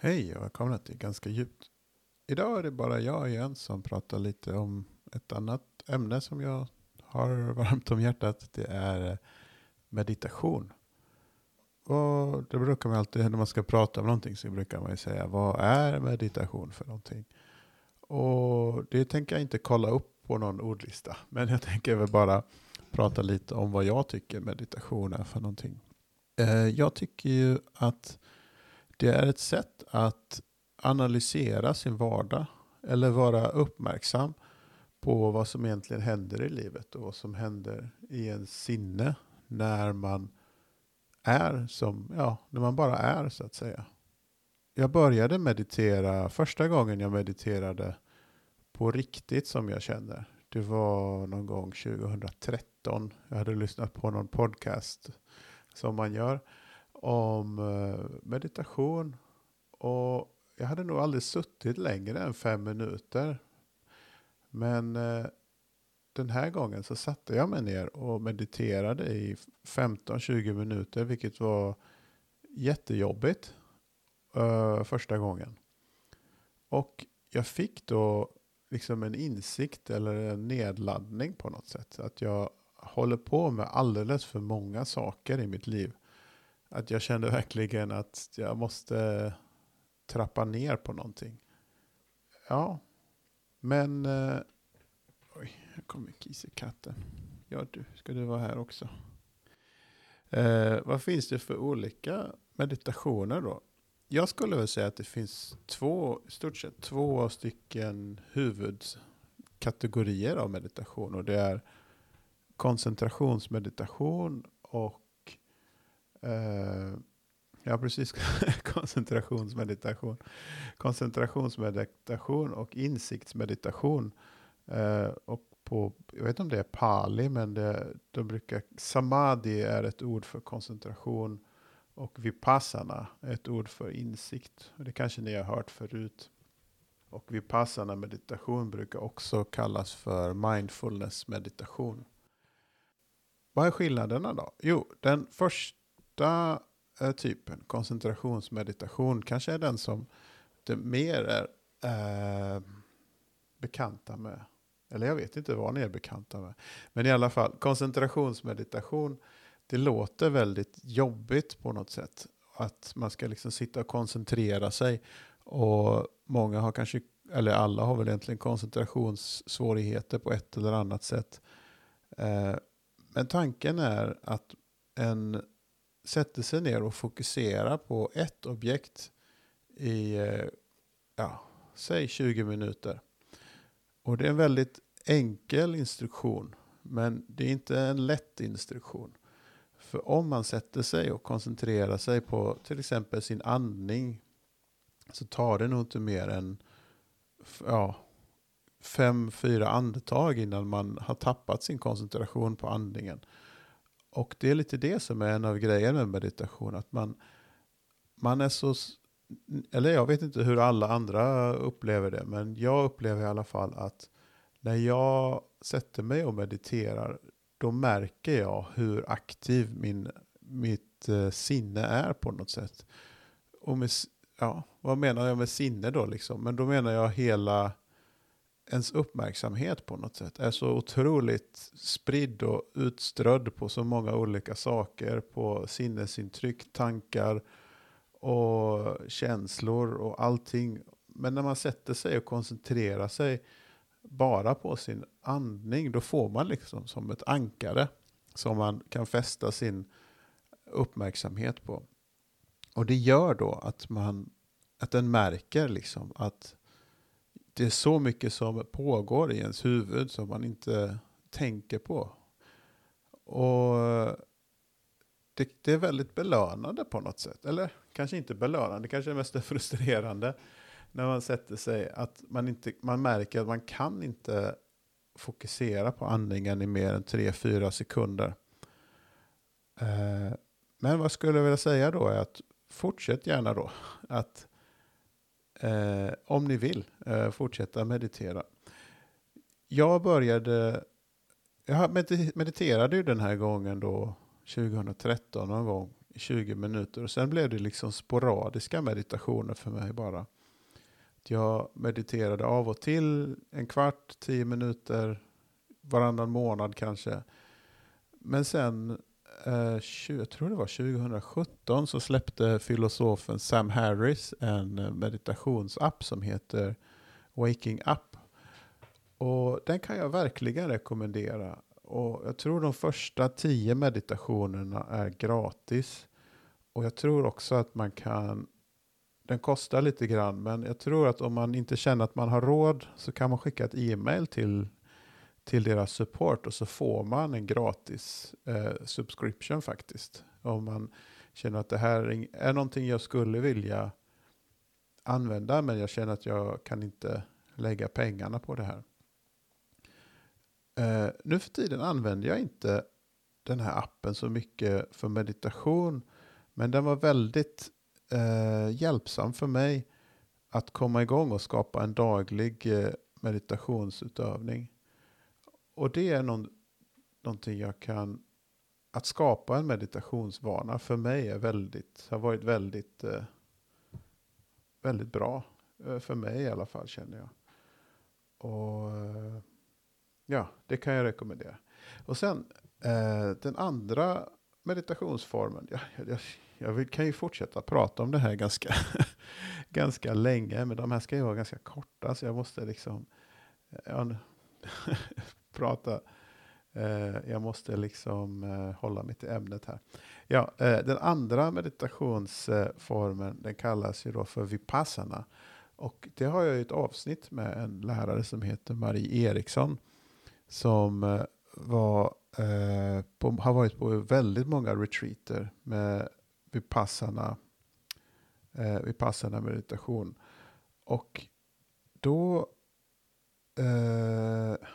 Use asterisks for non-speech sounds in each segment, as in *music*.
Hej och välkomna till Ganska djupt. Idag är det bara jag igen som pratar lite om ett annat ämne som jag har *laughs* varmt om hjärtat. Det är eh, meditation. Och det brukar man alltid, när man ska prata om någonting så brukar man ju säga vad är meditation för någonting? Och det tänker jag inte kolla upp på någon ordlista. *laughs* Men jag tänker väl bara prata lite om vad jag tycker meditation är för någonting. Eh, jag tycker ju att det är ett sätt att analysera sin vardag eller vara uppmärksam på vad som egentligen händer i livet och vad som händer i ens sinne när man är som, ja, när man bara är så att säga. Jag började meditera, första gången jag mediterade på riktigt som jag känner, det var någon gång 2013. Jag hade lyssnat på någon podcast som man gör om eh, meditation. Och jag hade nog aldrig suttit längre än fem minuter. Men eh, den här gången så satte jag mig ner och mediterade i 15-20 minuter, vilket var jättejobbigt eh, första gången. Och jag fick då liksom en insikt eller en nedladdning på något sätt. Att jag håller på med alldeles för många saker i mitt liv. Att jag kände verkligen att jag måste trappa ner på någonting. Ja, men... Eh, oj, här kommer kissekatten. Ja du, ska du vara här också? Eh, vad finns det för olika meditationer då? Jag skulle väl säga att det finns två, i stort sett två stycken huvudkategorier av meditation. Och det är koncentrationsmeditation och Uh, ja, precis. *laughs* Koncentrationsmeditation. Koncentrationsmeditation och insiktsmeditation. Uh, och på, jag vet inte om det är pali, men det, de brukar, samadhi är ett ord för koncentration och vipassana är ett ord för insikt. Och det kanske ni har hört förut. Och vipassana meditation brukar också kallas för mindfulness meditation. Vad är skillnaderna då? Jo, den första första eh, typen, koncentrationsmeditation, kanske är den som det mer är eh, bekanta med. Eller jag vet inte vad ni är bekanta med. Men i alla fall, koncentrationsmeditation, det låter väldigt jobbigt på något sätt. Att man ska liksom sitta och koncentrera sig. Och många har kanske, eller alla har väl egentligen koncentrationssvårigheter på ett eller annat sätt. Eh, men tanken är att en sätter sig ner och fokuserar på ett objekt i, eh, ja, säg 20 minuter. Och det är en väldigt enkel instruktion, men det är inte en lätt instruktion. För om man sätter sig och koncentrerar sig på till exempel sin andning så tar det nog inte mer än ja, fem, fyra andetag innan man har tappat sin koncentration på andningen. Och det är lite det som är en av grejerna med meditation. Att man, man är så, eller jag vet inte hur alla andra upplever det, men jag upplever i alla fall att när jag sätter mig och mediterar, då märker jag hur aktiv min, mitt eh, sinne är på något sätt. Och med, ja, vad menar jag med sinne då liksom? Men då menar jag hela ens uppmärksamhet på något sätt är så otroligt spridd och utströdd på så många olika saker, på sinnesintryck, tankar och känslor och allting. Men när man sätter sig och koncentrerar sig bara på sin andning, då får man liksom som ett ankare som man kan fästa sin uppmärksamhet på. Och det gör då att man att den märker liksom att det är så mycket som pågår i ens huvud som man inte tänker på. Och det, det, är väldigt belönande på något sätt. Eller kanske inte belönande, kanske mest är *laughs* frustrerande. När man sätter sig att man, inte, man märker att man kan inte fokusera på andningen i mer än 3-4 sekunder. Eh, men vad skulle jag vilja säga då är att fortsätt gärna då att eh, om ni vill eh, fortsätta meditera. Jag började, jag mediterade ju den här gången då 2013 någon gång 20 minuter. Och sen blev det liksom sporadiska meditationer för mig bara. Jag mediterade av och till en kvart, tio minuter, varannan månad kanske. Men sen, Eh, jag tror det var 2017, så släppte filosofen Sam Harris en eh, meditationsapp som heter Waking Up. Och den kan jag verkligen rekommendera. Och jag tror de första tio meditationerna är gratis. Och jag tror också att man kan, den kostar lite grann, men jag tror att om man inte känner att man har råd så kan man skicka ett e-mail till, till deras support och så får man en gratis eh, subscription faktiskt. Om man känner att det här är någonting jag skulle vilja använda, men jag känner att jag kan inte lägga pengarna på det här. Eh, nu för tiden använder jag inte den här appen så mycket för meditation. Men den var väldigt eh, hjälpsam för mig att komma igång och skapa en daglig eh, meditationsutövning. Och det är någon, någonting jag kan... Att skapa en meditationsvana för mig är väldigt, har varit väldigt, eh, väldigt bra. Eh, för mig i alla fall känner jag. Och eh, Ja, det kan jag rekommendera. Och sen den andra meditationsformen. Jag, jag, jag vill, kan ju fortsätta prata om det här ganska, *laughs* ganska länge, men de här ska ju vara ganska korta, så jag måste liksom ja, *laughs* prata. Eh, jag måste liksom eh, hålla mig till ämnet här. Ja, eh, den andra meditationsformen, den kallas ju då för vipassana. Och det har jag ett avsnitt med en lärare som heter Marie Eriksson som eh, var, eh, på, har varit på väldigt många retreater med vipassana, eh, vipassana meditation. Och då... Eh,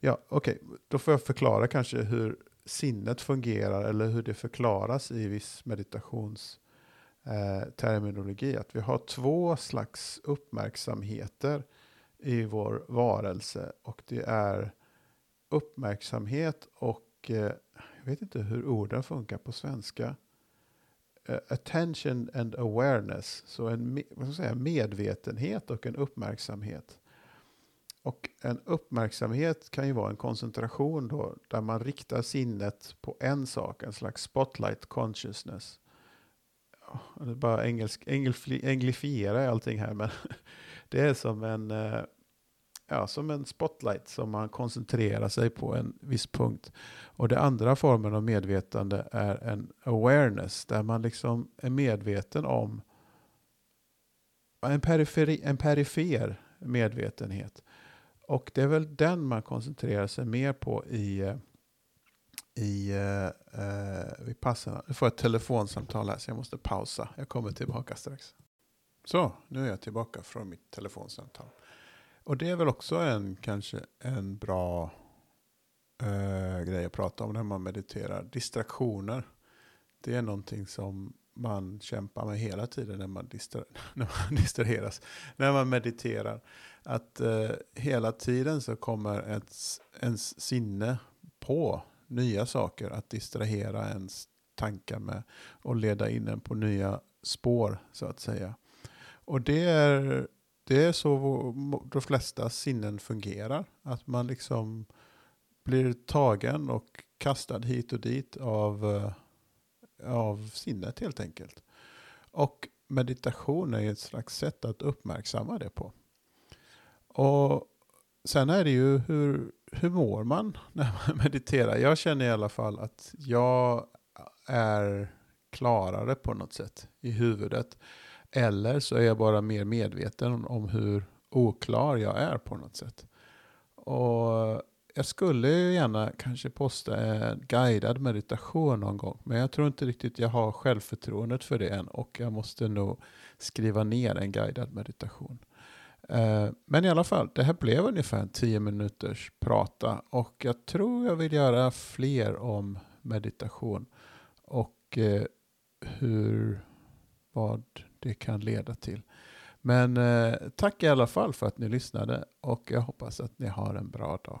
ja, okej. Okay. Då får jag förklara kanske hur sinnet fungerar eller hur det förklaras i viss meditationsterminologi. Eh, att vi har två slags uppmärksamheter i vår varelse. Och det är uppmärksamhet och eh, jag vet inte hur orden funkar på svenska. Eh, attention and awareness, så en vad ska jag säga, medvetenhet och en uppmärksamhet. Och en uppmärksamhet kan ju vara en koncentration då, där man riktar sinnet på en sak, en slags spotlight consciousness. Det är bara engelsk, englifiera allting här, men *laughs* det är som en, eh, ja, som en spotlight som man koncentrerar sig på en viss punkt. Och den andra formen av medvetande är en awareness där man liksom är medveten om en, periferi, en perifer medvetenhet. Och det är väl den man koncentrerar sig mer på i, i eh, eh, vid passen. Nu får jag ett telefonsamtal här så jag måste pausa. Jag kommer tillbaka strax. Så, nu är jag tillbaka från mitt telefonsamtal. Och det är väl också en kanske en bra eh, grej att prata om när man mediterar. Distraktioner. Det är någonting som man kämpar med hela tiden när man, distra *laughs* när man distraheras. När man mediterar. Att eh, hela tiden så kommer ens, ens sinne på nya saker att distrahera ens tankar med och leda in en på nya spår så att säga. Och det är, det är så de flesta sinnen fungerar. Att man liksom blir tagen och kastad hit och dit av, eh, av sinnet helt enkelt. Och meditation är ett slags sätt att uppmärksamma det på. Och sen är det ju hur, hur mår man *laughs* när man mediterar? Jag känner i alla fall att jag är klarare på något sätt i huvudet. Eller så är jag bara mer medveten om hur oklar jag är på något sätt. Och jag skulle gärna kanske posta en guidad meditation någon gång. Men jag tror inte riktigt jag har självförtroendet för det än. Och jag måste nog skriva ner en guidad meditation. Eh, men i alla fall, det här blev ungefär en tio minuters prata. Och jag tror jag vill göra fler om meditation. Och eh, hur, vad det kan leda till. Men eh, tack i alla fall för att ni lyssnade och jag hoppas att ni har en bra dag.